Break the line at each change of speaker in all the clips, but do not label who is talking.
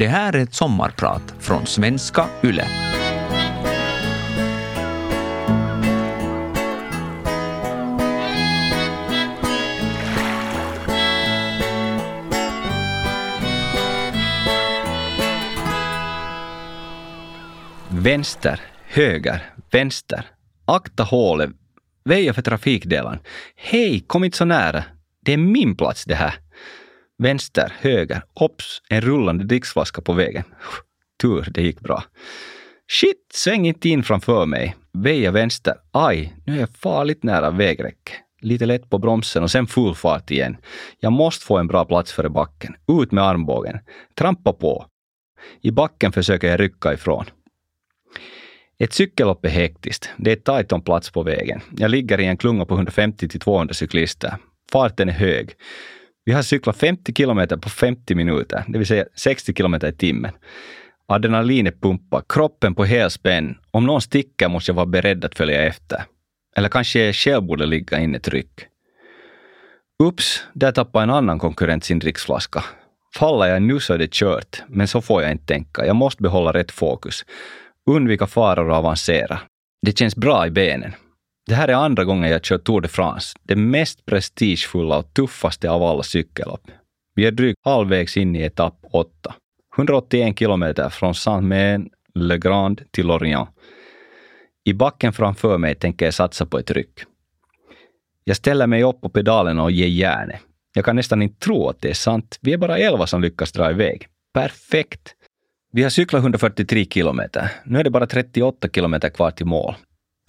Det här är ett sommarprat från svenska YLE.
Vänster, höger, vänster. Akta hålet. Väja för trafikdelen. Hej, kom inte så nära. Det är min plats det här. Vänster, höger. Ops, en rullande dricksflaska på vägen. Tur, det gick bra. Shit, sväng inte in framför mig. Väja vänster. Aj, nu är jag farligt nära vägräcket. Lite lätt på bromsen och sen full fart igen. Jag måste få en bra plats före backen. Ut med armbågen. Trampa på. I backen försöker jag rycka ifrån. Ett cykellopp är hektiskt. Det är tajt om plats på vägen. Jag ligger i en klunga på 150-200 cyklister. Farten är hög. Vi har cyklat 50 kilometer på 50 minuter, det vill säga 60 kilometer i timmen. Adrenalinet pumpar, kroppen på helspänn. Om någon sticker måste jag vara beredd att följa efter. Eller kanske jag själv borde ligga in ett ryck. Ups, där tappar en annan konkurrent sin dricksflaska. Faller jag nu så är det kört, men så får jag inte tänka. Jag måste behålla rätt fokus. Undvika faror och avancera. Det känns bra i benen. Det här är andra gången jag kör Tour de France, det mest prestigefulla och tuffaste av alla cykellopp. Vi är drygt halvvägs in i etapp 8. 181 kilometer från Saint-Main-le-Grand till Lorient. I backen framför mig tänker jag satsa på ett ryck. Jag ställer mig upp på pedalerna och ger järnet. Jag kan nästan inte tro att det är sant. Vi är bara elva som lyckas dra iväg. Perfekt! Vi har cyklat 143 kilometer. Nu är det bara 38 kilometer kvar till mål.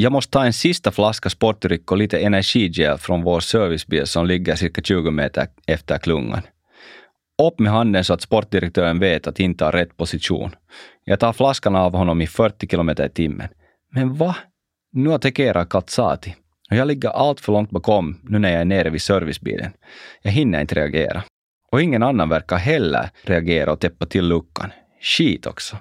Jag måste ta en sista flaska sportdryck och lite energigel från vår servicebil som ligger cirka 20 meter efter klungan. Upp med handen så att sportdirektören vet att inte har rätt position. Jag tar flaskan av honom i 40 kilometer i timmen. Men va? Nu attackerar Katsati. Och jag ligger allt för långt bakom nu när jag är nere vid servicebilen. Jag hinner inte reagera. Och ingen annan verkar heller reagera och täppa till luckan. Skit också.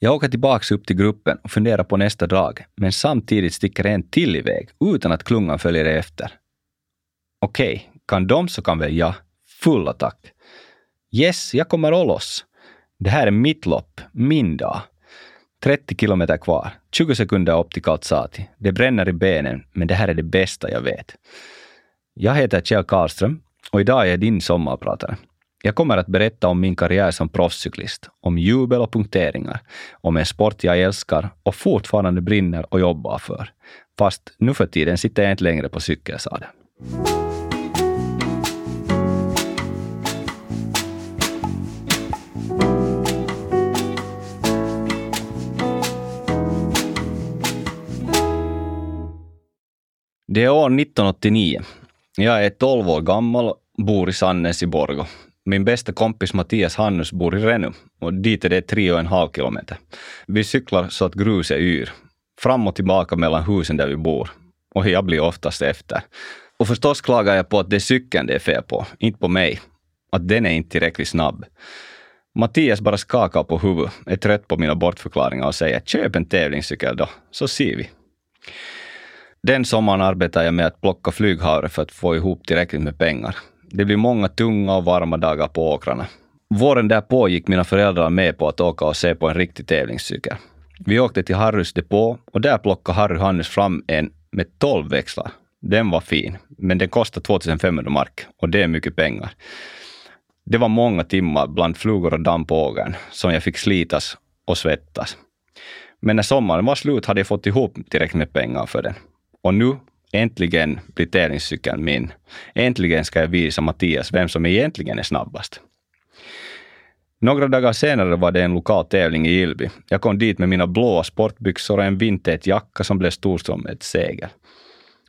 Jag åker tillbaka upp till gruppen och funderar på nästa drag, men samtidigt sticker en till iväg utan att klungan följer efter. Okej, okay, kan de så kan väl jag. Full attack. Yes, jag kommer att loss. Det här är mitt lopp, min dag. 30 kilometer kvar, 20 sekunder upp till Kaltsati. Det bränner i benen, men det här är det bästa jag vet. Jag heter Kjell Karlström och idag är jag din sommarpratare. Jag kommer att berätta om min karriär som proffscyklist, om jubel och punkteringar, om en sport jag älskar och fortfarande brinner och jobbar för. Fast nu för tiden sitter jag inte längre på cykelsadeln. Det är år 1989. Jag är 12 år gammal bor i Sannäs i Borgå. Min bästa kompis Mattias Hannus bor i Renum och dit är det tre och en halv kilometer. Vi cyklar så att gruset yr. Fram och tillbaka mellan husen där vi bor. Och jag blir oftast efter. Och förstås klagar jag på att det är cykeln det är fel på, inte på mig. Att den är inte tillräckligt snabb. Mattias bara skakar på huvudet, är trött på mina bortförklaringar och säger köp en tävlingscykel då, så ser vi. Den sommaren arbetar jag med att plocka flyghavre för att få ihop tillräckligt med pengar. Det blir många tunga och varma dagar på åkrarna. Våren därpå gick mina föräldrar med på att åka och se på en riktig tävlingscykel. Vi åkte till Harrys depå och där plockade Harry Hannes fram en med 12 växlar. Den var fin, men den kostade 2500 mark och det är mycket pengar. Det var många timmar bland flugor och damm på ågern som jag fick slitas och svettas. Men när sommaren var slut hade jag fått ihop tillräckligt med pengar för den. Och nu Äntligen blir tävlingscykeln min. Äntligen ska jag visa Mattias vem som egentligen är snabbast. Några dagar senare var det en lokal tävling i Ilby. Jag kom dit med mina blåa sportbyxor och en vintage-jacka som blev stor som ett segel.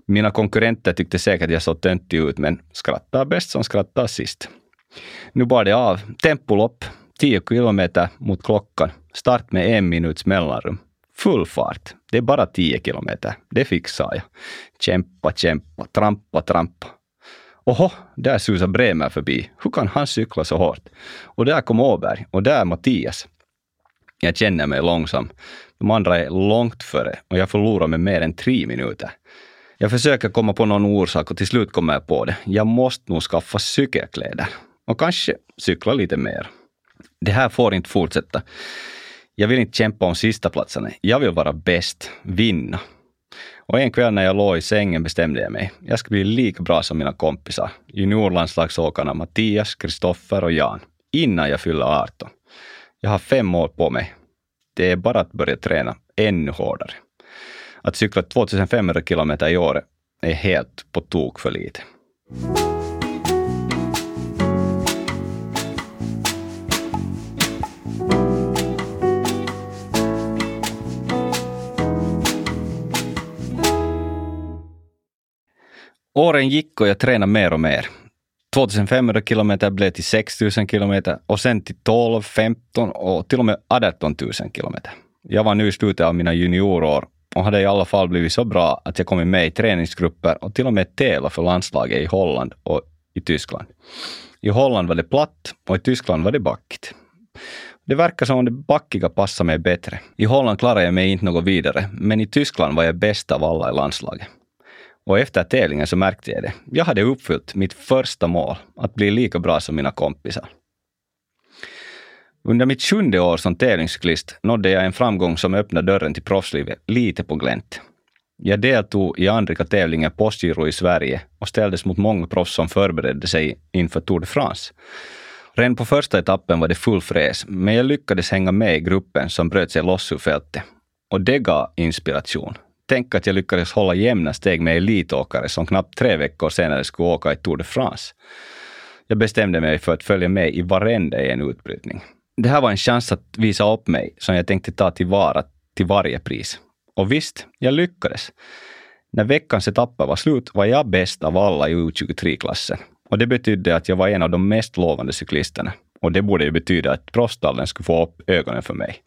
Mina konkurrenter tyckte säkert jag såg töntig ut, men skrattar bäst som skrattar sist. Nu bar det av. Tempolopp, 10 kilometer mot klockan. Start med en minuts mellanrum. Full fart. Det är bara 10 kilometer. Det fixar jag. Kämpa, kämpa, trampa, trampa. Oho, där susar Bremer förbi. Hur kan han cykla så hårt? Och där kom Åberg och där Mattias. Jag känner mig långsam. De andra är långt före och jag förlorar med mer än tre minuter. Jag försöker komma på någon orsak och till slut kommer jag på det. Jag måste nog skaffa cykelkläder och kanske cykla lite mer. Det här får inte fortsätta. Jag vill inte kämpa om sista platsen. Jag vill vara bäst, vinna. Och en kväll när jag låg i sängen bestämde jag mig. Jag ska bli lika bra som mina kompisar. Juniorlandslagsåkarna Mattias, Kristoffer och Jan. Innan jag fyller 18. Jag har fem år på mig. Det är bara att börja träna ännu hårdare. Att cykla 2500 kilometer i året är helt på tok för lite. Åren gick och jag tränade mer och mer. 2500 kilometer blev till 6000 kilometer och sen till 12, 15 och till och med 18 000 kilometer. Jag var nu i slutet av mina juniorår och hade i alla fall blivit så bra att jag kommit med i träningsgrupper och till och med tävlat för landslaget i Holland och i Tyskland. I Holland var det platt och i Tyskland var det backigt. Det verkar som om det backiga passade mig bättre. I Holland klarade jag mig inte något vidare, men i Tyskland var jag bäst av alla i landslaget. Och efter tävlingen så märkte jag det. Jag hade uppfyllt mitt första mål, att bli lika bra som mina kompisar. Under mitt sjunde år som tävlingscyklist nådde jag en framgång som öppnade dörren till proffslivet lite på glänt. Jag deltog i andra tävlingen Postgiro i Sverige och ställdes mot många proffs som förberedde sig inför Tour de France. Redan på första etappen var det full fräs, men jag lyckades hänga med i gruppen som bröt sig loss ur fältet. Och det gav inspiration. Tänk att jag lyckades hålla jämna steg med elitåkare som knappt tre veckor senare skulle åka i Tour de France. Jag bestämde mig för att följa med i varenda en utbrytning. Det här var en chans att visa upp mig som jag tänkte ta tillvara till varje pris. Och visst, jag lyckades. När veckans etapper var slut var jag bäst av alla i U23-klassen. Och det betydde att jag var en av de mest lovande cyklisterna. Och det borde ju betyda att proffstallen skulle få upp ögonen för mig.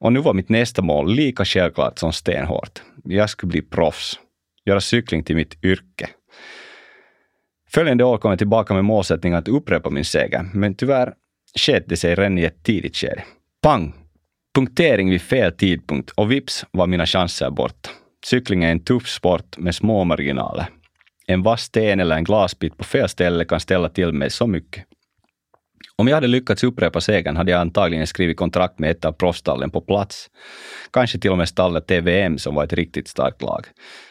Och nu var mitt nästa mål lika självklart som stenhårt. Jag skulle bli proffs. Göra cykling till mitt yrke. Följande år kom jag tillbaka med målsättningen att upprepa min seger, men tyvärr sket det sig redan i ett tidigt skede. Pang! Punktering vid fel tidpunkt och vips var mina chanser borta. Cykling är en tuff sport med små marginaler. En vass sten eller en glasbit på fel ställe kan ställa till med så mycket. Om jag hade lyckats upprepa segern hade jag antagligen skrivit kontrakt med ett av proffsstallen på plats. Kanske till och med stallet TVM som var ett riktigt starkt lag.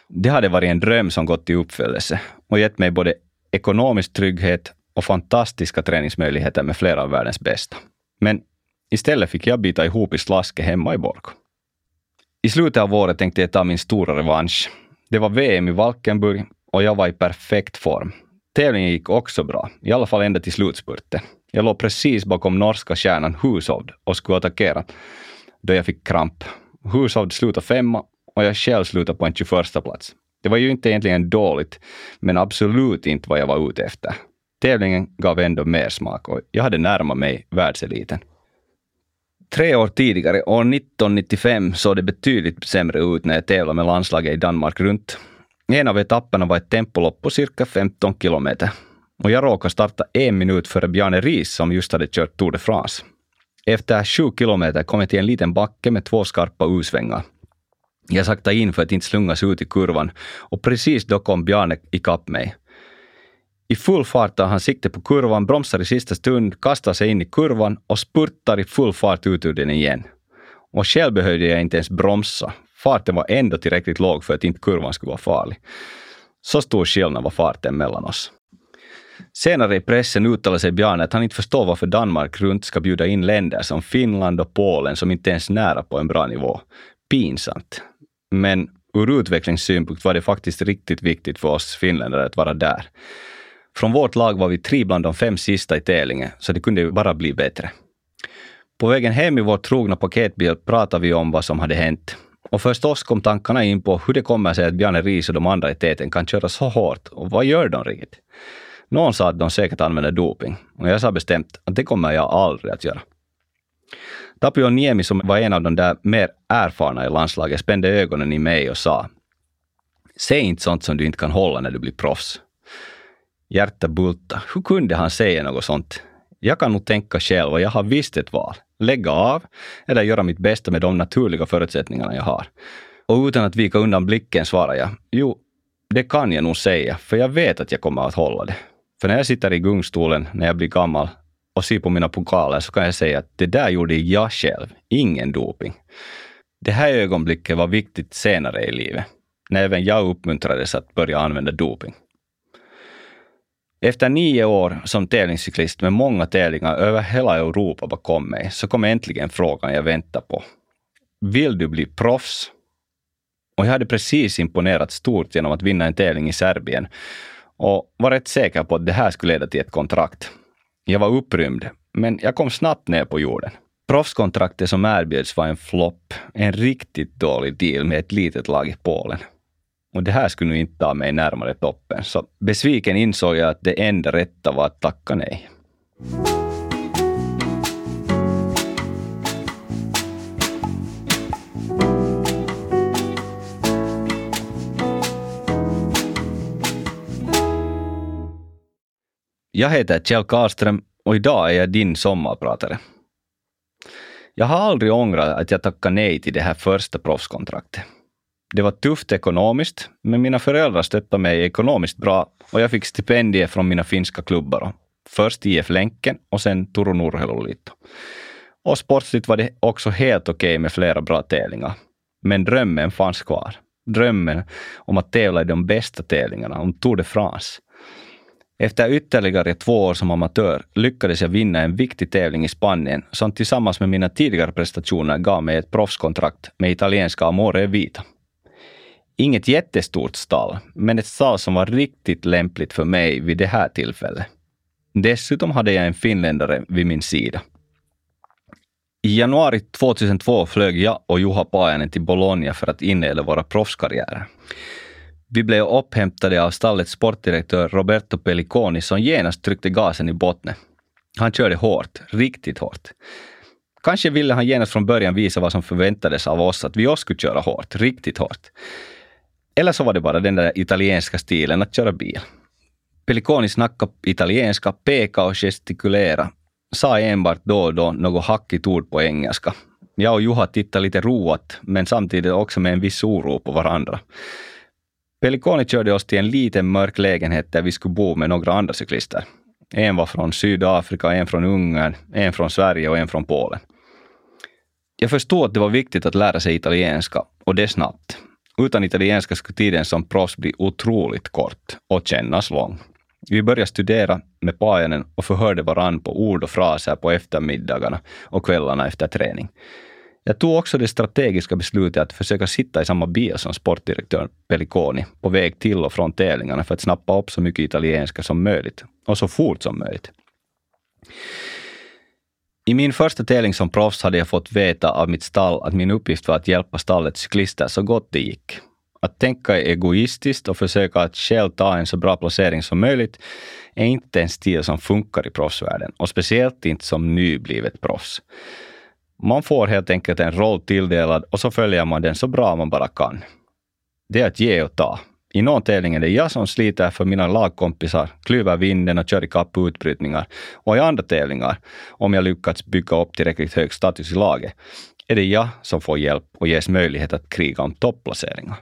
Det hade varit en dröm som gått i uppfyllelse och gett mig både ekonomisk trygghet och fantastiska träningsmöjligheter med flera av världens bästa. Men istället fick jag bita ihop i slasket hemma i Borgå. I slutet av året tänkte jag ta min stora revansch. Det var VM i Valkenburg och jag var i perfekt form. Tävlingen gick också bra, i alla fall ända till slutspurten. Jag låg precis bakom norska stjärnan Hushovd och skulle attackera då jag fick kramp. Hushovd slutade femma och jag själv slutade på en 21 plats. Det var ju inte egentligen dåligt, men absolut inte vad jag var ute efter. Tävlingen gav ändå mer smak och jag hade närmat mig världseliten. Tre år tidigare, år 1995, såg det betydligt sämre ut när jag tävlade med landslaget i Danmark runt. En av etapperna var ett tempolopp på cirka 15 kilometer. Och jag råkade starta en minut före Bjarne Riis som just hade kört Tour de France. Efter sju kilometer kom jag till en liten backe med två skarpa U-svängar. Jag saktade in för att inte slungas ut i kurvan och precis då kom Bjarne ikapp mig. I full fart tar han sikte på kurvan, bromsar i sista stund, kastar sig in i kurvan och spurtar i full fart ut ur den igen. Och själv behövde jag inte ens bromsa. Farten var ändå tillräckligt låg för att inte kurvan skulle vara farlig. Så stor skillnad var farten mellan oss. Senare i pressen uttalade sig Bjarne att han inte förstår varför Danmark runt ska bjuda in länder som Finland och Polen som inte ens nära på en bra nivå. Pinsamt. Men ur utvecklingssynpunkt var det faktiskt riktigt viktigt för oss finländare att vara där. Från vårt lag var vi tre bland de fem sista i tävlingen, så det kunde ju bara bli bättre. På vägen hem i vår trogna paketbil pratade vi om vad som hade hänt. Och förstås kom tankarna in på hur det kommer sig att Bjarne Riis och de andra i täten kan köra så hårt och vad gör de riktigt? Någon sa att de säkert använder doping och jag sa bestämt att det kommer jag aldrig att göra. Tapio Niemi som var en av de där mer erfarna i landslaget spände ögonen i mig och sa Säg inte sånt som du inte kan hålla när du blir proffs. Hjärta bulta. Hur kunde han säga något sånt? Jag kan nog tänka själv och jag har visst ett val. Lägga av eller göra mitt bästa med de naturliga förutsättningarna jag har. Och utan att vika undan blicken svarar jag, jo, det kan jag nog säga, för jag vet att jag kommer att hålla det. För när jag sitter i gungstolen när jag blir gammal och ser på mina pokaler så kan jag säga att det där gjorde jag själv, ingen doping. Det här ögonblicket var viktigt senare i livet, när även jag uppmuntrades att börja använda doping. Efter nio år som tävlingscyklist med många tävlingar över hela Europa bakom mig, så kom äntligen frågan jag väntar på. Vill du bli proffs? Och jag hade precis imponerat stort genom att vinna en tävling i Serbien och var rätt säker på att det här skulle leda till ett kontrakt. Jag var upprymd, men jag kom snabbt ner på jorden. Proffskontraktet som erbjöds var en flopp, en riktigt dålig deal med ett litet lag i Polen. Och det här skulle nu inte ta mig närmare toppen, så besviken insåg jag att det enda rätta var att tacka nej. Jag heter Kjell Karlström och idag är jag din sommarpratare. Jag har aldrig ångrat att jag tackade nej till det här första proffskontraktet. Det var tufft ekonomiskt, men mina föräldrar stöttade mig ekonomiskt bra och jag fick stipendier från mina finska klubbar. Först IF Länken och sen Turun Urheiluliitto. Och sportsligt var det också helt okej okay med flera bra tävlingar. Men drömmen fanns kvar. Drömmen om att tävla i de bästa tävlingarna, om Tour de France. Efter ytterligare två år som amatör lyckades jag vinna en viktig tävling i Spanien som tillsammans med mina tidigare prestationer gav mig ett proffskontrakt med italienska Amore Vita. Inget jättestort stall, men ett stall som var riktigt lämpligt för mig vid det här tillfället. Dessutom hade jag en finländare vid min sida. I januari 2002 flög jag och Juha Paajanen till Bologna för att inleda våra proffskarriärer. Vi blev upphämtade av stallets sportdirektör Roberto Pelliconi som genast tryckte gasen i botten. Han körde hårt, riktigt hårt. Kanske ville han genast från början visa vad som förväntades av oss, att vi också skulle köra hårt, riktigt hårt. Eller så var det bara den där italienska stilen att köra bil. Pelliconi snackade italienska, peka och gestikulera. Sa enbart då och då något hackigt ord på engelska. Jag och Juha tittade lite roat, men samtidigt också med en viss oro på varandra. Pelliconi körde oss till en liten mörk lägenhet där vi skulle bo med några andra cyklister. En var från Sydafrika, en från Ungern, en från Sverige och en från Polen. Jag förstod att det var viktigt att lära sig italienska, och det snabbt. Utan italienska skulle tiden som proffs bli otroligt kort och kännas lång. Vi började studera med Pajanen och förhörde varann på ord och fraser på eftermiddagarna och kvällarna efter träning. Jag tog också det strategiska beslutet att försöka sitta i samma bil som sportdirektören Pelliconi på väg till och från tävlingarna för att snappa upp så mycket italienska som möjligt och så fort som möjligt. I min första tävling som proffs hade jag fått veta av mitt stall att min uppgift var att hjälpa stallets cyklister så gott det gick. Att tänka egoistiskt och försöka att själv ta en så bra placering som möjligt är inte en stil som funkar i proffsvärlden och speciellt inte som nyblivet proffs. Man får helt enkelt en roll tilldelad och så följer man den så bra man bara kan. Det är att ge och ta. I någon tävling är det jag som sliter för mina lagkompisar, klyver vinden och kör ikapp utbrytningar. Och i andra tävlingar, om jag lyckats bygga upp tillräckligt hög status i laget, är det jag som får hjälp och ges möjlighet att kriga om topplaceringar.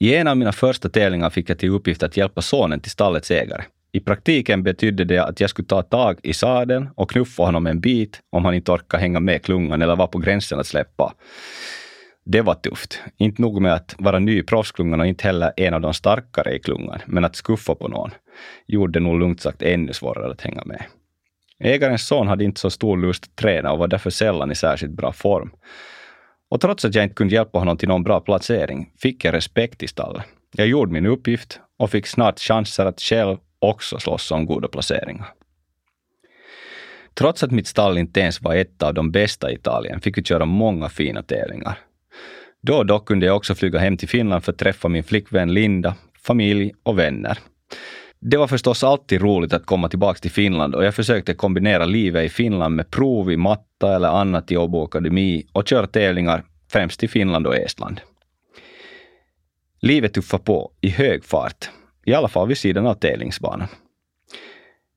I en av mina första tävlingar fick jag till uppgift att hjälpa sonen till stallets ägare. I praktiken betydde det att jag skulle ta tag i sadeln och knuffa honom en bit om han inte orkade hänga med klungan eller var på gränsen att släppa. Det var tufft. Inte nog med att vara ny i proffsklungan och inte heller en av de starkare i klungan, men att skuffa på någon gjorde det nog lugnt sagt ännu svårare att hänga med. Ägarens son hade inte så stor lust att träna och var därför sällan i särskilt bra form. Och trots att jag inte kunde hjälpa honom till någon bra placering fick jag respekt i stallet. Jag gjorde min uppgift och fick snart chanser att själv också slåss om goda placeringar. Trots att mitt stall inte ens var ett av de bästa i Italien fick vi köra många fina tävlingar. Då och då kunde jag också flyga hem till Finland för att träffa min flickvän Linda, familj och vänner. Det var förstås alltid roligt att komma tillbaka till Finland och jag försökte kombinera livet i Finland med prov i matta eller annat i Åbo Akademi och köra tävlingar främst i Finland och Estland. Livet tuffade på i hög fart, i alla fall vid sidan av tävlingsbanan.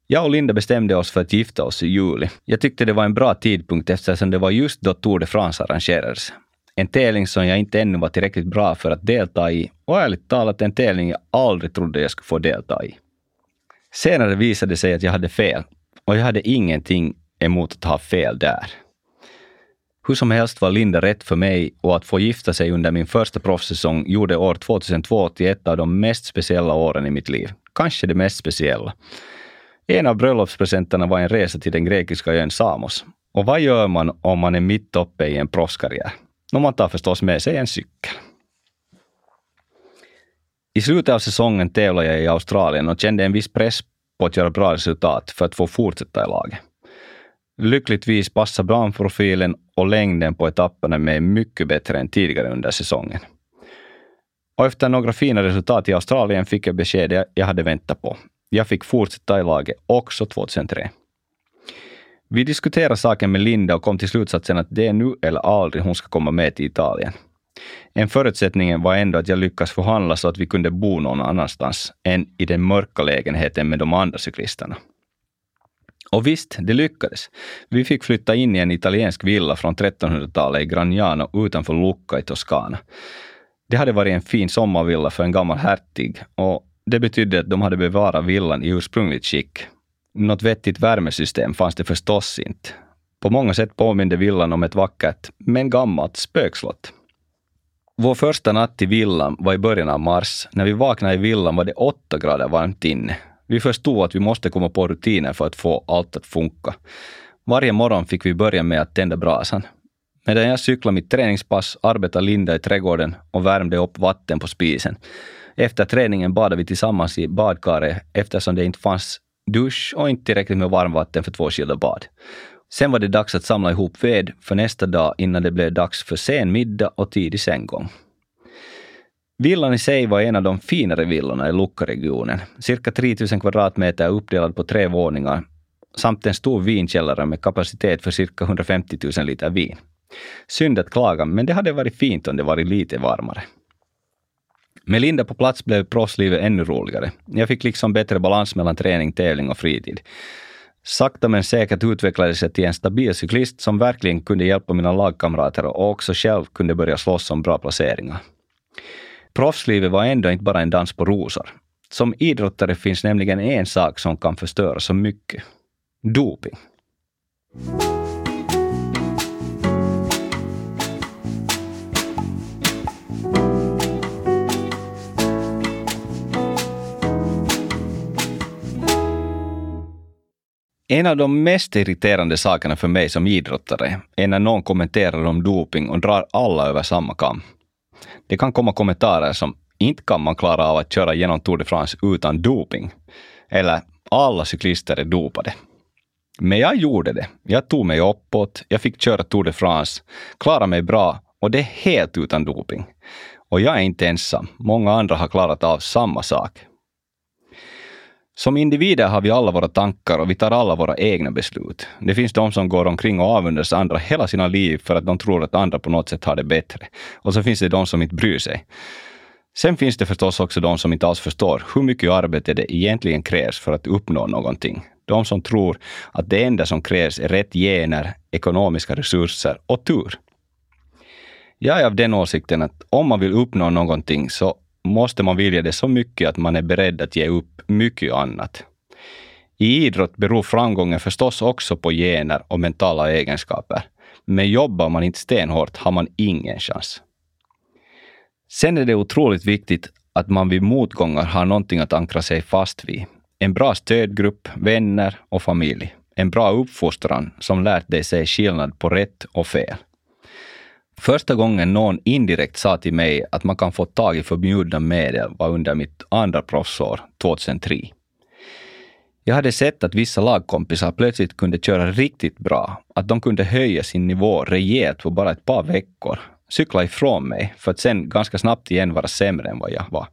Jag och Linda bestämde oss för att gifta oss i juli. Jag tyckte det var en bra tidpunkt eftersom det var just då Tour de France arrangerades. En tävling som jag inte ännu var tillräckligt bra för att delta i och ärligt talat en tävling jag aldrig trodde jag skulle få delta i. Senare visade det sig att jag hade fel och jag hade ingenting emot att ha fel där. Hur som helst var Linda rätt för mig och att få gifta sig under min första proffssäsong gjorde år 2002 till ett av de mest speciella åren i mitt liv. Kanske det mest speciella. En av bröllopspresenterna var en resa till den grekiska ön Samos. Och vad gör man om man är mitt uppe i en proffskarriär? No, man tar förstås med sig en cykel. I slutet av säsongen tävlade jag i Australien och kände en viss press på att göra bra resultat för att få fortsätta i laget. Lyckligtvis passar banprofilen och längden på etapperna mig mycket bättre än tidigare under säsongen. Och efter några fina resultat i Australien fick jag beskedet jag hade väntat på. Jag fick fortsätta i laget också 2003. Vi diskuterade saken med Linda och kom till slutsatsen att det är nu eller aldrig hon ska komma med till Italien. En förutsättning var ändå att jag lyckas förhandla så att vi kunde bo någon annanstans än i den mörka lägenheten med de andra cyklisterna. Och visst, det lyckades. Vi fick flytta in i en italiensk villa från 1300-talet i Gragnano utanför Lucca i Toscana. Det hade varit en fin sommarvilla för en gammal hertig och det betydde att de hade bevarat villan i ursprungligt skick. Något vettigt värmesystem fanns det förstås inte. På många sätt påminde villan om ett vackert, men gammalt spökslott. Vår första natt i villan var i början av mars. När vi vaknade i villan var det åtta grader varmt inne. Vi förstod att vi måste komma på rutiner för att få allt att funka. Varje morgon fick vi börja med att tända brasan. Medan jag cyklade mitt träningspass arbetade Linda i trädgården och värmde upp vatten på spisen. Efter träningen badade vi tillsammans i badkaret eftersom det inte fanns dusch och inte tillräckligt med varmvatten för två skilda bad. Sen var det dags att samla ihop ved för nästa dag innan det blev dags för sen middag och tidig sänggång. Villan i sig var en av de finare villorna i Lucca-regionen. Cirka 3000 kvadratmeter uppdelad på tre våningar samt en stor vinkällare med kapacitet för cirka 150 000 liter vin. Synd att klaga, men det hade varit fint om det varit lite varmare. Med Linda på plats blev proffslivet ännu roligare. Jag fick liksom bättre balans mellan träning, tävling och fritid. Sakta men säkert utvecklades jag till en stabil cyklist som verkligen kunde hjälpa mina lagkamrater och också själv kunde börja slåss om bra placeringar. Proffslivet var ändå inte bara en dans på rosor. Som idrottare finns nämligen en sak som kan förstöra så mycket. Doping. En av de mest irriterande sakerna för mig som idrottare är när någon kommenterar om doping och drar alla över samma kam. Det kan komma kommentarer som inte kan man klara av att köra genom Tour de France utan doping. Eller alla cyklister är dopade. Men jag gjorde det. Jag tog mig uppåt, jag fick köra Tour de France, klarade mig bra och det är helt utan doping. Och jag är inte ensam. Många andra har klarat av samma sak. Som individer har vi alla våra tankar och vi tar alla våra egna beslut. Det finns de som går omkring och avundas andra hela sina liv för att de tror att andra på något sätt har det bättre. Och så finns det de som inte bryr sig. Sen finns det förstås också de som inte alls förstår hur mycket arbete det egentligen krävs för att uppnå någonting. De som tror att det enda som krävs är rätt gener, ekonomiska resurser och tur. Jag är av den åsikten att om man vill uppnå någonting så måste man vilja det så mycket att man är beredd att ge upp mycket annat. I idrott beror framgången förstås också på gener och mentala egenskaper. Men jobbar man inte stenhårt har man ingen chans. Sen är det otroligt viktigt att man vid motgångar har någonting att ankra sig fast vid. En bra stödgrupp, vänner och familj. En bra uppfostran som lärt dig se skillnad på rätt och fel. Första gången någon indirekt sa till mig att man kan få tag i förbjudna medel var under mitt andra proffsår 2003. Jag hade sett att vissa lagkompisar plötsligt kunde köra riktigt bra, att de kunde höja sin nivå rejält på bara ett par veckor, cykla ifrån mig för att sen ganska snabbt igen vara sämre än vad jag var.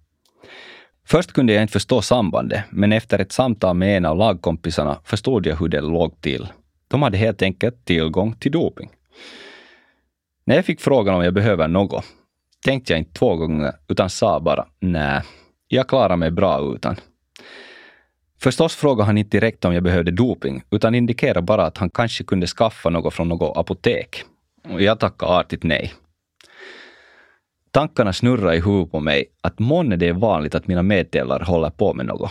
Först kunde jag inte förstå sambandet, men efter ett samtal med en av lagkompisarna förstod jag hur det låg till. De hade helt enkelt tillgång till doping. När jag fick frågan om jag behöver något tänkte jag inte två gånger utan sa bara nej, jag klarar mig bra utan. Förstås frågade han inte direkt om jag behövde doping, utan indikerade bara att han kanske kunde skaffa något från något apotek. Och jag tackade artigt nej. Tankarna snurrar i huvudet på mig att månne det är vanligt att mina medtävlare håller på med något.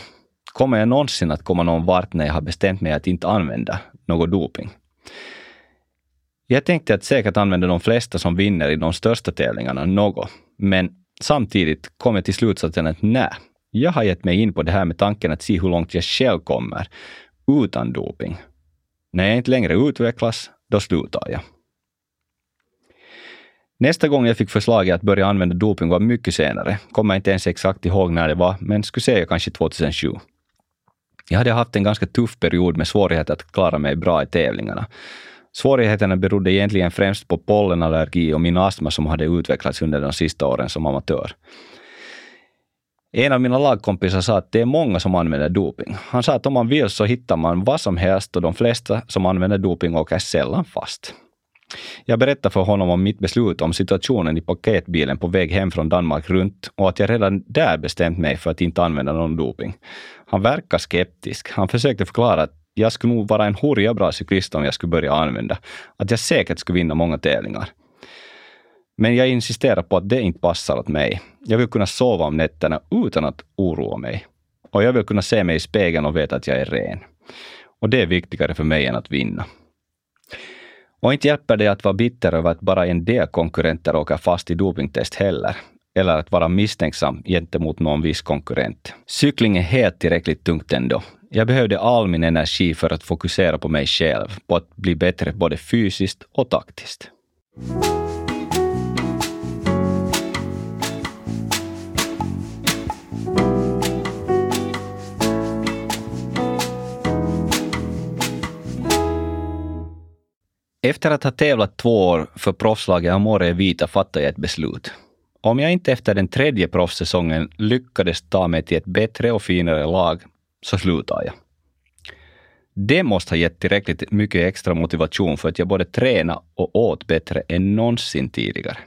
Kommer jag någonsin att komma någon vart när jag har bestämt mig att inte använda något doping? Jag tänkte att säkert använder de flesta som vinner i de största tävlingarna något, men samtidigt kom jag till slutsatsen att nej, jag har gett mig in på det här med tanken att se hur långt jag själv kommer utan doping. När jag inte längre utvecklas, då slutar jag. Nästa gång jag fick förslaget att börja använda doping var mycket senare. Kommer inte ens exakt ihåg när det var, men skulle säga kanske 2007. Jag hade haft en ganska tuff period med svårigheter att klara mig bra i tävlingarna. Svårigheterna berodde egentligen främst på pollenallergi och min astma som hade utvecklats under de sista åren som amatör. En av mina lagkompisar sa att det är många som använder doping. Han sa att om man vill så hittar man vad som helst och de flesta som använder doping åker sällan fast. Jag berättade för honom om mitt beslut om situationen i paketbilen på väg hem från Danmark runt och att jag redan där bestämt mig för att inte använda någon doping. Han verkar skeptisk. Han försökte förklara att jag skulle nog vara en hurja bra cyklist om jag skulle börja använda. Att jag säkert skulle vinna många tävlingar. Men jag insisterar på att det inte passar åt mig. Jag vill kunna sova om nätterna utan att oroa mig. Och jag vill kunna se mig i spegeln och veta att jag är ren. Och det är viktigare för mig än att vinna. Och inte hjälper det att vara bitter över att bara en del konkurrenter åker fast i dopingtest heller, eller att vara misstänksam gentemot någon viss konkurrent. Cykling är helt tillräckligt tungt ändå. Jag behövde all min energi för att fokusera på mig själv, på att bli bättre både fysiskt och taktiskt. Efter att ha tävlat två år för proffslaget Amore Vita fattade jag ett beslut. Om jag inte efter den tredje proffssäsongen lyckades ta mig till ett bättre och finare lag, så slutar jag. Det måste ha gett tillräckligt mycket extra motivation för att jag både träna och åt bättre än någonsin tidigare.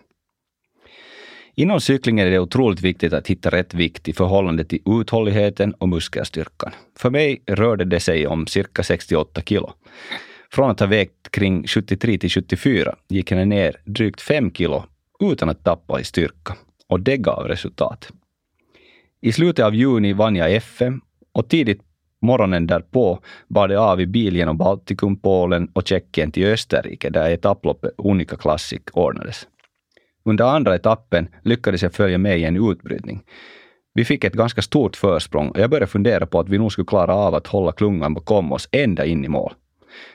Inom cyklingen är det otroligt viktigt att hitta rätt vikt i förhållande till uthålligheten och muskelstyrkan. För mig rörde det sig om cirka 68 kilo. Från att ha vägt kring 73 till 74 gick jag ner drygt 5 kilo utan att tappa i styrka. Och det gav resultat. I slutet av juni vann jag FM och tidigt morgonen därpå bar det av i bil genom Baltikum, Polen och Tjeckien till Österrike där etapploppet Unica Classic ordnades. Under andra etappen lyckades jag följa med i en utbrytning. Vi fick ett ganska stort försprång och jag började fundera på att vi nog skulle klara av att hålla klungan bakom oss ända in i mål.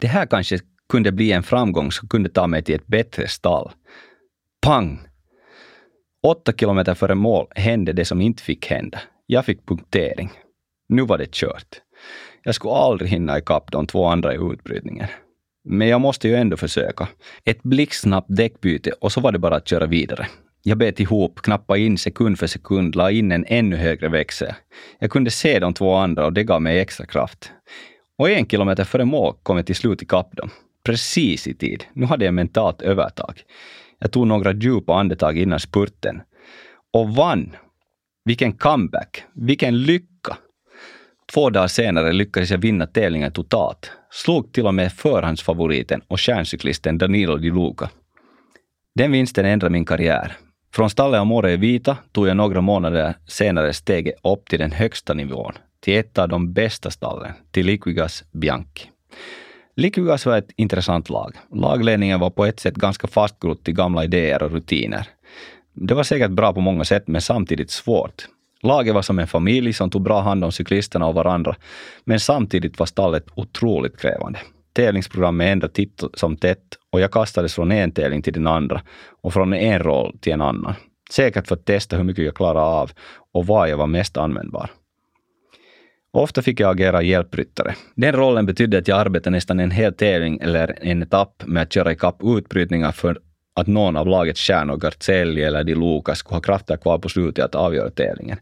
Det här kanske kunde bli en framgång som kunde ta mig till ett bättre stall. Pang! Åtta kilometer före mål hände det som inte fick hända. Jag fick punktering. Nu var det kört. Jag skulle aldrig hinna ikapp de två andra i utbrytningen. Men jag måste ju ändå försöka. Ett blixtsnabbt däckbyte och så var det bara att köra vidare. Jag bet ihop, knappade in sekund för sekund, la in en ännu högre växel. Jag kunde se de två andra och det gav mig extra kraft. Och en kilometer före mål kom jag till slut ikapp dem. Precis i tid. Nu hade jag mentalt övertag. Jag tog några djupa andetag innan spurten. Och vann! Vilken comeback! Vilken lycka! Två dagar senare lyckades jag vinna tävlingen totalt. Slog till och med förhandsfavoriten och stjärncyklisten Danilo Di Luca. Den vinsten ändrade min karriär. Från stallet Amore Vita tog jag några månader senare steget upp till den högsta nivån, till ett av de bästa stallen, till Liquigas Bianchi. Liquigas var ett intressant lag. Lagledningen var på ett sätt ganska fastgrott i gamla idéer och rutiner. Det var säkert bra på många sätt, men samtidigt svårt. Laget var som en familj som tog bra hand om cyklisterna och varandra, men samtidigt var stallet otroligt krävande. Tävlingsprogrammet ändrade titt som tätt och jag kastades från en tävling till den andra och från en roll till en annan. Säkert för att testa hur mycket jag klarade av och var jag var mest användbar. Ofta fick jag agera hjälpryttare. Den rollen betydde att jag arbetade nästan en hel tävling eller en etapp med att köra ikapp utbrytningar för att någon av lagets stjärnor, Garzelli eller Di Luca, skulle ha krafter kvar på slutet att avgöra tävlingen.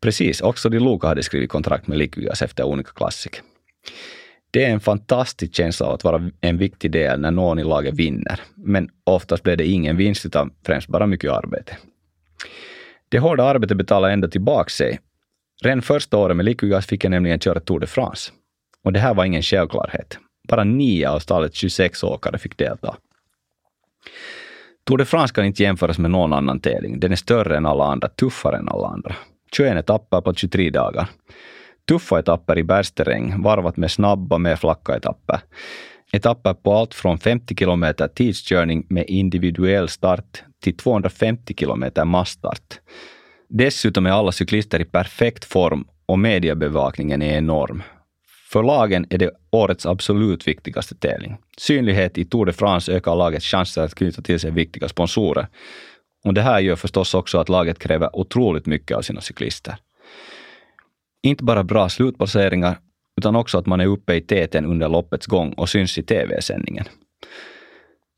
Precis, också Di Luca hade skrivit kontrakt med Liquigas efter Unica Classic. Det är en fantastisk känsla att vara en viktig del när någon i laget vinner. Men oftast blev det ingen vinst utan främst bara mycket arbete. Det hårda arbetet betalar ändå tillbaka sig. Redan första året med Liquigas fick jag nämligen köra Tour de France. Och det här var ingen självklarhet. Bara nio av stallets 26 åkare fick delta. Tour de France kan inte jämföras med någon annan tävling. Den är större än alla andra, tuffare än alla andra. 21 etapper på 23 dagar. Tuffa etapper i bergsterräng varvat med snabba, mer flacka etapper. Etapper på allt från 50 kilometer tidskörning med individuell start till 250 kilometer massstart. Dessutom är alla cyklister i perfekt form och mediebevakningen är enorm. För lagen är det årets absolut viktigaste tävling. Synlighet i Tour de France ökar lagets chanser att knyta till sig viktiga sponsorer. Och det här gör förstås också att laget kräver otroligt mycket av sina cyklister. Inte bara bra slutplaceringar, utan också att man är uppe i täten under loppets gång och syns i tv-sändningen.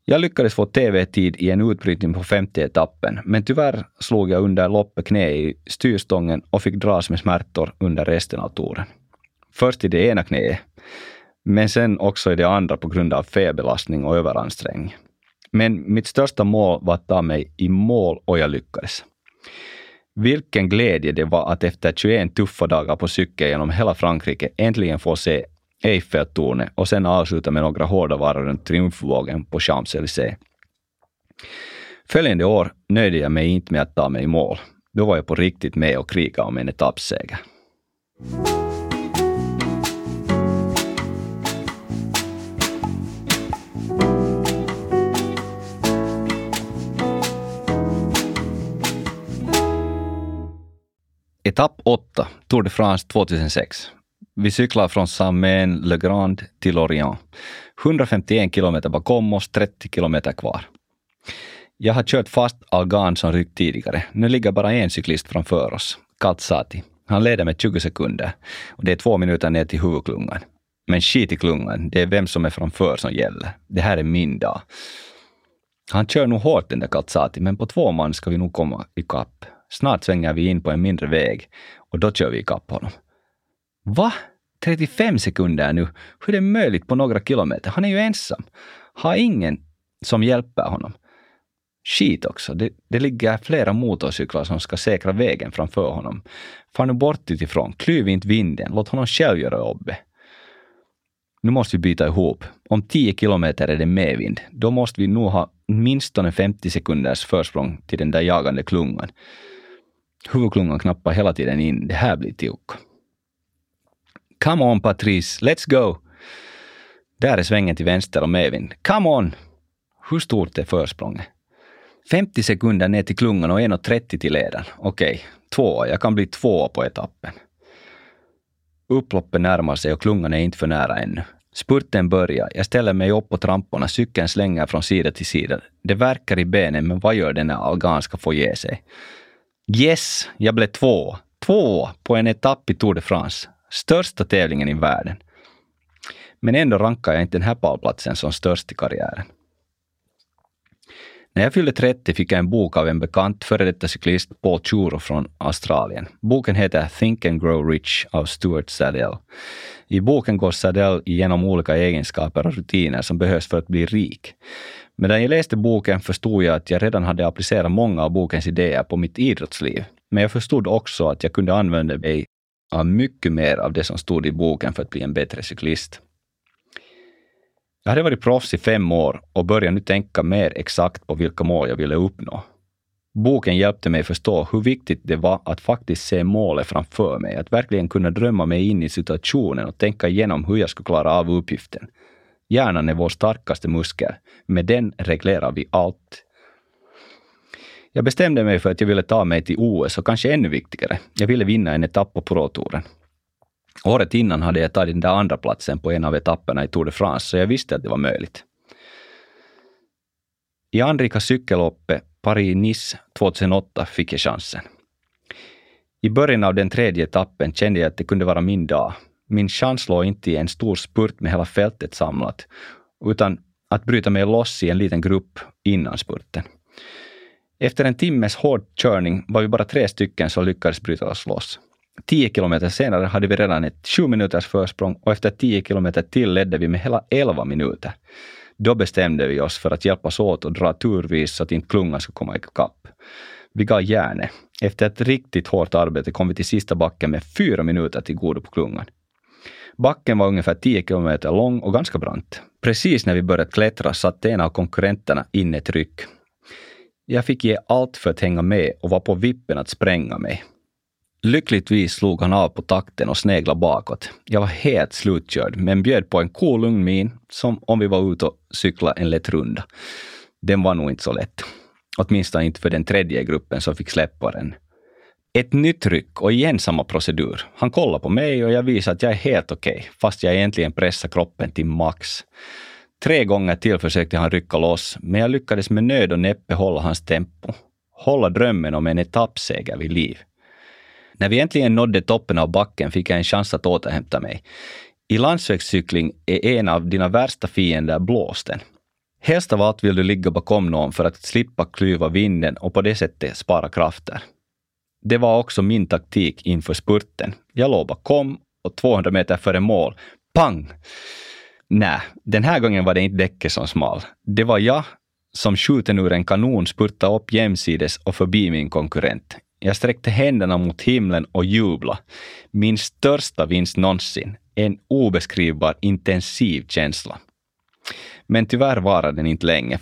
Jag lyckades få tv-tid i en utbrytning på femte etappen, men tyvärr slog jag under loppet knä i styrstången och fick dras med smärtor under resten av touren. Först i det ena knäet, men sen också i det andra på grund av felbelastning och överansträngning. Men mitt största mål var att ta mig i mål och jag lyckades. Vilken glädje det var att efter 21 tuffa dagar på cykel genom hela Frankrike äntligen få se Eiffeltornet och sen avsluta med några hårda varv runt triumfvågen på Champs-Élysées. Följande år nöjde jag mig inte med att ta mig i mål. Då var jag på riktigt med och kriga om en etappseger. Etapp 8, Tour de France 2006. Vi cyklar från Saint-Main-le-Grand till Lorient. 151 kilometer bakom oss, 30 kilometer kvar. Jag har kört fast Algan som ryckt tidigare. Nu ligger bara en cyklist framför oss, Kaltsati. Han leder med 20 sekunder och det är två minuter ner till huvudklungan. Men skit i klungan, det är vem som är framför som gäller. Det här är min dag. Han kör nog hårt den där Kaltsati, men på två man ska vi nog komma ikapp. Snart svänger vi in på en mindre väg och då kör vi ikapp honom. Va? 35 sekunder nu? Hur är det möjligt på några kilometer? Han är ju ensam. Har ingen som hjälper honom. Skit också. Det, det ligger flera motorcyklar som ska säkra vägen framför honom. Far nu bort utifrån. Klyv inte vinden. Låt honom själv göra jobbet. Nu måste vi byta ihop. Om 10 kilometer är det medvind. Då måste vi nog ha åtminstone 50 sekunders försprång till den där jagande klungan. Huvudklungan knappar hela tiden in. Det här blir tiok. Come on Patrice, let's go! Där är svängen till vänster om Evin. Come on! Hur stort är försprånget? 50 sekunder ner till klungan och 1.30 till ledaren. Okej, okay. två. Jag kan bli två på etappen. Upploppet närmar sig och klungan är inte för nära ännu. Spurten börjar. Jag ställer mig upp på tramporna. Cykeln slänger från sida till sida. Det verkar i benen, men vad gör den när Algan ska få ge sig? Yes, jag blev två. Två på en etapp i Tour de France. Största tävlingen i världen. Men ändå rankar jag inte den här pallplatsen som störst i karriären. När jag fyllde 30 fick jag en bok av en bekant före detta cyklist Paul Churo från Australien. Boken heter Think and Grow Rich av Stuart Saddell. I boken går Saddell igenom olika egenskaper och rutiner som behövs för att bli rik. Medan jag läste boken förstod jag att jag redan hade applicerat många av bokens idéer på mitt idrottsliv. Men jag förstod också att jag kunde använda mig av mycket mer av det som stod i boken för att bli en bättre cyklist. Jag hade varit proffs i fem år och började nu tänka mer exakt på vilka mål jag ville uppnå. Boken hjälpte mig förstå hur viktigt det var att faktiskt se målet framför mig, att verkligen kunna drömma mig in i situationen och tänka igenom hur jag skulle klara av uppgiften. Hjärnan är vår starkaste muskel. Med den reglerar vi allt. Jag bestämde mig för att jag ville ta mig till OS och kanske ännu viktigare, jag ville vinna en etapp på Pro-touren. Året innan hade jag tagit den där andra platsen på en av etapperna i Tour de France, så jag visste att det var möjligt. I anrika cykelloppet Paris-Nice 2008 fick jag chansen. I början av den tredje etappen kände jag att det kunde vara min dag. Min chans låg inte i en stor spurt med hela fältet samlat, utan att bryta mig loss i en liten grupp innan spurten. Efter en timmes hård körning var vi bara tre stycken som lyckades bryta oss loss. Tio kilometer senare hade vi redan ett sju minuters försprång och efter tio kilometer till ledde vi med hela elva minuter. Då bestämde vi oss för att hjälpas åt och dra turvis så att inte klungan skulle komma ikapp. Vi gav järnet. Efter ett riktigt hårt arbete kom vi till sista backen med fyra minuter till godo på klungan. Backen var ungefär 10 kilometer lång och ganska brant. Precis när vi började klättra satte en av konkurrenterna in ett ryck. Jag fick ge allt för att hänga med och var på vippen att spränga mig. Lyckligtvis slog han av på takten och sneglade bakåt. Jag var helt slutkörd, men bjöd på en cool lugn min, som om vi var ute och cykla en lätt runda. Den var nog inte så lätt. Åtminstone inte för den tredje gruppen som fick släppa den. Ett nytt ryck och igen samma procedur. Han kollar på mig och jag visar att jag är helt okej, okay, fast jag egentligen pressar kroppen till max. Tre gånger till försökte han rycka loss, men jag lyckades med nöd och näppe hålla hans tempo. Hålla drömmen om en etappseger vid liv. När vi äntligen nådde toppen av backen fick jag en chans att återhämta mig. I landsvägscykling är en av dina värsta fiender blåsten. Helst av allt vill du ligga bakom någon för att slippa klyva vinden och på det sättet spara krafter. Det var också min taktik inför spurten. Jag låg bakom och 200 meter före mål, pang! Nej, den här gången var det inte däcket som smal. Det var jag som skjuten ur en kanon spurtade upp jämsides och förbi min konkurrent. Jag sträckte händerna mot himlen och jublade. Min största vinst någonsin. En obeskrivbar intensiv känsla. Men tyvärr varade den inte länge.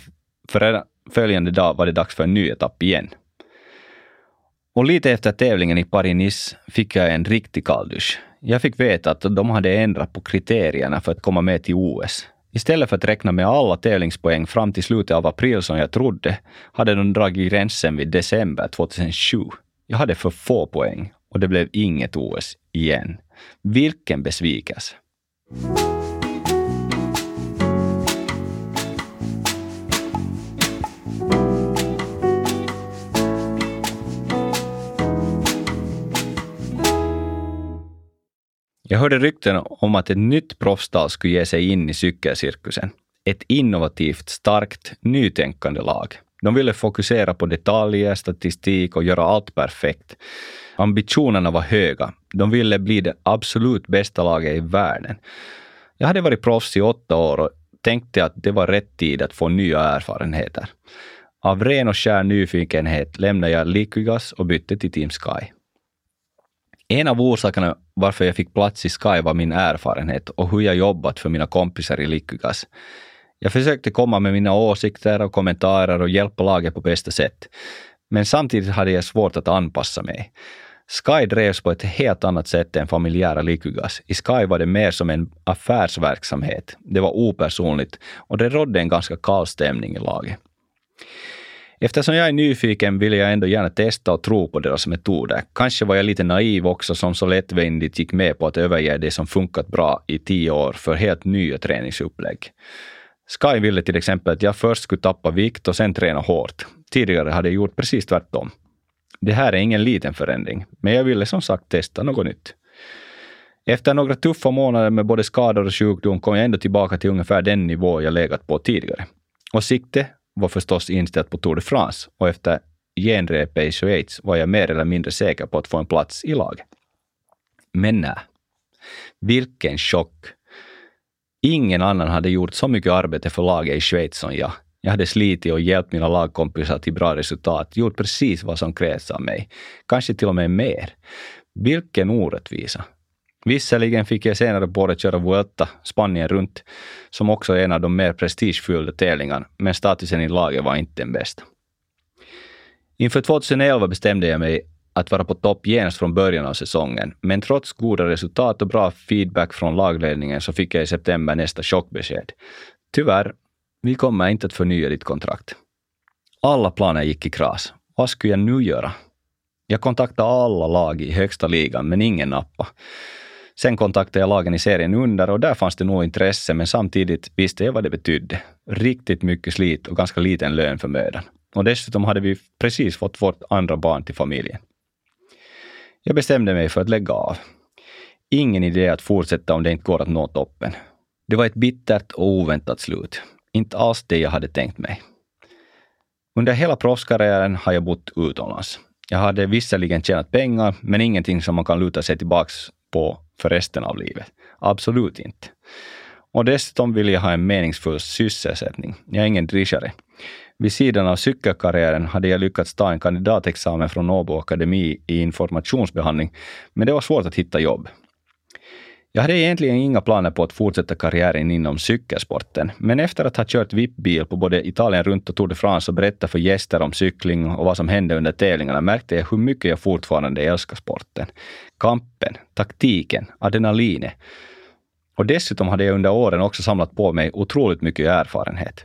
För följande dag var det dags för en ny etapp igen. Och lite efter tävlingen i Paris-Nice fick jag en riktig kalldusch. Jag fick veta att de hade ändrat på kriterierna för att komma med till OS. Istället för att räkna med alla tävlingspoäng fram till slutet av april som jag trodde, hade de dragit gränsen vid december 2007. Jag hade för få poäng och det blev inget OS igen. Vilken besvikelse! Jag hörde rykten om att ett nytt proffstal skulle ge sig in i cykelcirkusen. Ett innovativt, starkt, nytänkande lag. De ville fokusera på detaljer, statistik och göra allt perfekt. Ambitionerna var höga. De ville bli det absolut bästa laget i världen. Jag hade varit proffs i åtta år och tänkte att det var rätt tid att få nya erfarenheter. Av ren och skär nyfikenhet lämnade jag Liquigas och bytte till Team Sky. En av orsakerna varför jag fick plats i Sky var min erfarenhet och hur jag jobbat för mina kompisar i Liquigas. Jag försökte komma med mina åsikter och kommentarer och hjälpa laget på bästa sätt. Men samtidigt hade jag svårt att anpassa mig. Sky drevs på ett helt annat sätt än familjära Liquigas. I Sky var det mer som en affärsverksamhet. Det var opersonligt och det rådde en ganska kall stämning i laget. Eftersom jag är nyfiken vill jag ändå gärna testa och tro på deras metoder. Kanske var jag lite naiv också som så lättvindigt gick med på att överge det som funkat bra i tio år för helt nya träningsupplägg. Sky ville till exempel att jag först skulle tappa vikt och sen träna hårt. Tidigare hade jag gjort precis tvärtom. Det här är ingen liten förändring, men jag ville som sagt testa något nytt. Efter några tuffa månader med både skador och sjukdom kom jag ändå tillbaka till ungefär den nivå jag legat på tidigare. Och sikte var förstås inställt på Tour de France och efter genrepet i Schweiz var jag mer eller mindre säker på att få en plats i laget. Men nej. Vilken chock! Ingen annan hade gjort så mycket arbete för laget i Schweiz som jag. Jag hade slitit och hjälpt mina lagkompisar till bra resultat, gjort precis vad som krävs av mig. Kanske till och med mer. Vilken orättvisa! Visserligen fick jag senare på året köra Vuelta, Spanien runt, som också är en av de mer prestigefyllda tävlingarna, men statusen i laget var inte den bästa. Inför 2011 bestämde jag mig att vara på topp genast från början av säsongen, men trots goda resultat och bra feedback från lagledningen så fick jag i september nästa chockbesked. Tyvärr, vi kommer inte att förnya ditt kontrakt. Alla planer gick i kras. Vad skulle jag nu göra? Jag kontaktade alla lag i högsta ligan, men ingen nappa. Sen kontaktade jag lagen i serien under och där fanns det nog intresse, men samtidigt visste jag vad det betydde. Riktigt mycket slit och ganska liten lön för mödan. Och dessutom hade vi precis fått vårt andra barn till familjen. Jag bestämde mig för att lägga av. Ingen idé att fortsätta om det inte går att nå toppen. Det var ett bittert och oväntat slut. Inte alls det jag hade tänkt mig. Under hela proffskarriären har jag bott utomlands. Jag hade visserligen tjänat pengar, men ingenting som man kan luta sig tillbaka på för resten av livet. Absolut inte. Och dessutom vill jag ha en meningsfull sysselsättning. Jag är ingen drishare. Vid sidan av cykelkarriären hade jag lyckats ta en kandidatexamen från Åbo Akademi i informationsbehandling, men det var svårt att hitta jobb. Jag hade egentligen inga planer på att fortsätta karriären inom cykelsporten, men efter att ha kört VIP-bil på både Italien runt och Tour de France och berättat för gäster om cykling och vad som hände under tävlingarna märkte jag hur mycket jag fortfarande älskar sporten. Kampen, taktiken, adrenalinet. Och dessutom hade jag under åren också samlat på mig otroligt mycket erfarenhet.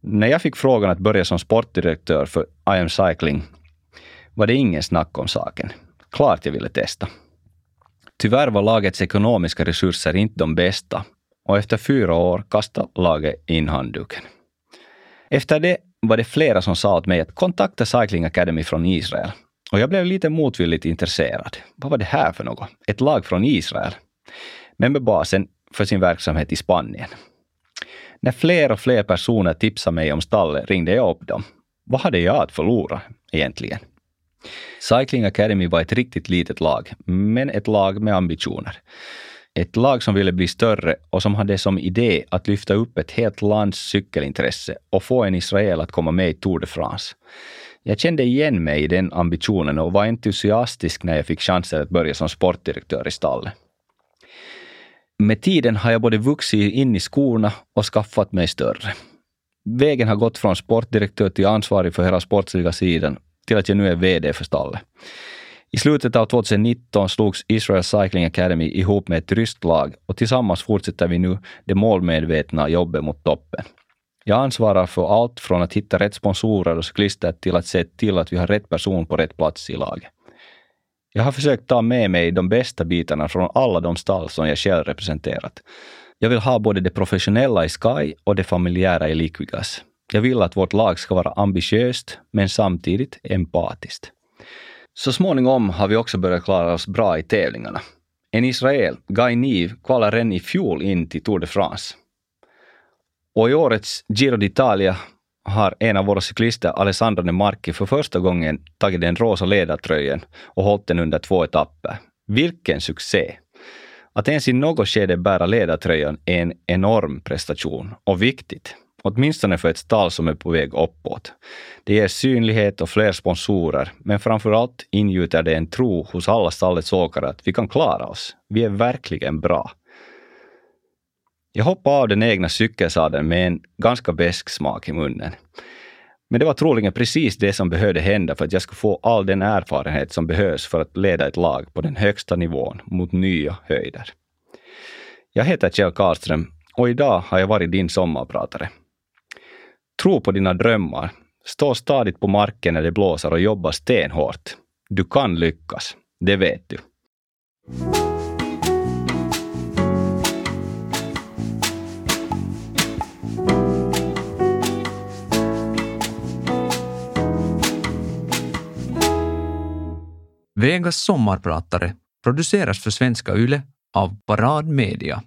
När jag fick frågan att börja som sportdirektör för I am Cycling var det ingen snack om saken. Klart jag ville testa. Tyvärr var lagets ekonomiska resurser inte de bästa och efter fyra år kastade laget in handduken. Efter det var det flera som sa åt mig att kontakta Cycling Academy från Israel. Och jag blev lite motvilligt intresserad. Vad var det här för något? Ett lag från Israel? Men med basen för sin verksamhet i Spanien. När fler och fler personer tipsade mig om stallet ringde jag upp dem. Vad hade jag att förlora egentligen? Cycling Academy var ett riktigt litet lag, men ett lag med ambitioner. Ett lag som ville bli större och som hade som idé att lyfta upp ett helt lands cykelintresse och få en israel att komma med i Tour de France. Jag kände igen mig i den ambitionen och var entusiastisk när jag fick chansen att börja som sportdirektör i stallet. Med tiden har jag både vuxit in i skorna och skaffat mig större. Vägen har gått från sportdirektör till ansvarig för hela sportsliga sidan till att jag nu är VD för stallet. I slutet av 2019 slogs Israel Cycling Academy ihop med ett ryskt lag och tillsammans fortsätter vi nu det målmedvetna jobbet mot toppen. Jag ansvarar för allt från att hitta rätt sponsorer och cyklister till att se till att vi har rätt person på rätt plats i laget. Jag har försökt ta med mig de bästa bitarna från alla de stall som jag själv representerat. Jag vill ha både det professionella i Sky och det familjära i Liquigas. Jag vill att vårt lag ska vara ambitiöst, men samtidigt empatiskt. Så småningom har vi också börjat klara oss bra i tävlingarna. En israel, Guy Niv, kvalade redan i fjol in till Tour de France. Och i årets Giro d'Italia har en av våra cyklister, Alessandro De Marchi, för första gången tagit den rosa ledartröjan och hållit den under två etapper. Vilken succé! Att ens i något skede bära ledartröjan är en enorm prestation och viktigt. Åtminstone för ett stall som är på väg uppåt. Det ger synlighet och fler sponsorer, men framför allt ingjuter det en tro hos alla stallets åkare att vi kan klara oss. Vi är verkligen bra. Jag hoppade av den egna cykelsadeln med en ganska besk smak i munnen. Men det var troligen precis det som behövde hända för att jag skulle få all den erfarenhet som behövs för att leda ett lag på den högsta nivån mot nya höjder. Jag heter Kjell Karlström och idag har jag varit din sommarpratare. Tro på dina drömmar, stå stadigt på marken när det blåser och jobba stenhårt. Du kan lyckas, det vet du.
Vegas sommarpratare produceras för Svenska Yle av Parad Media.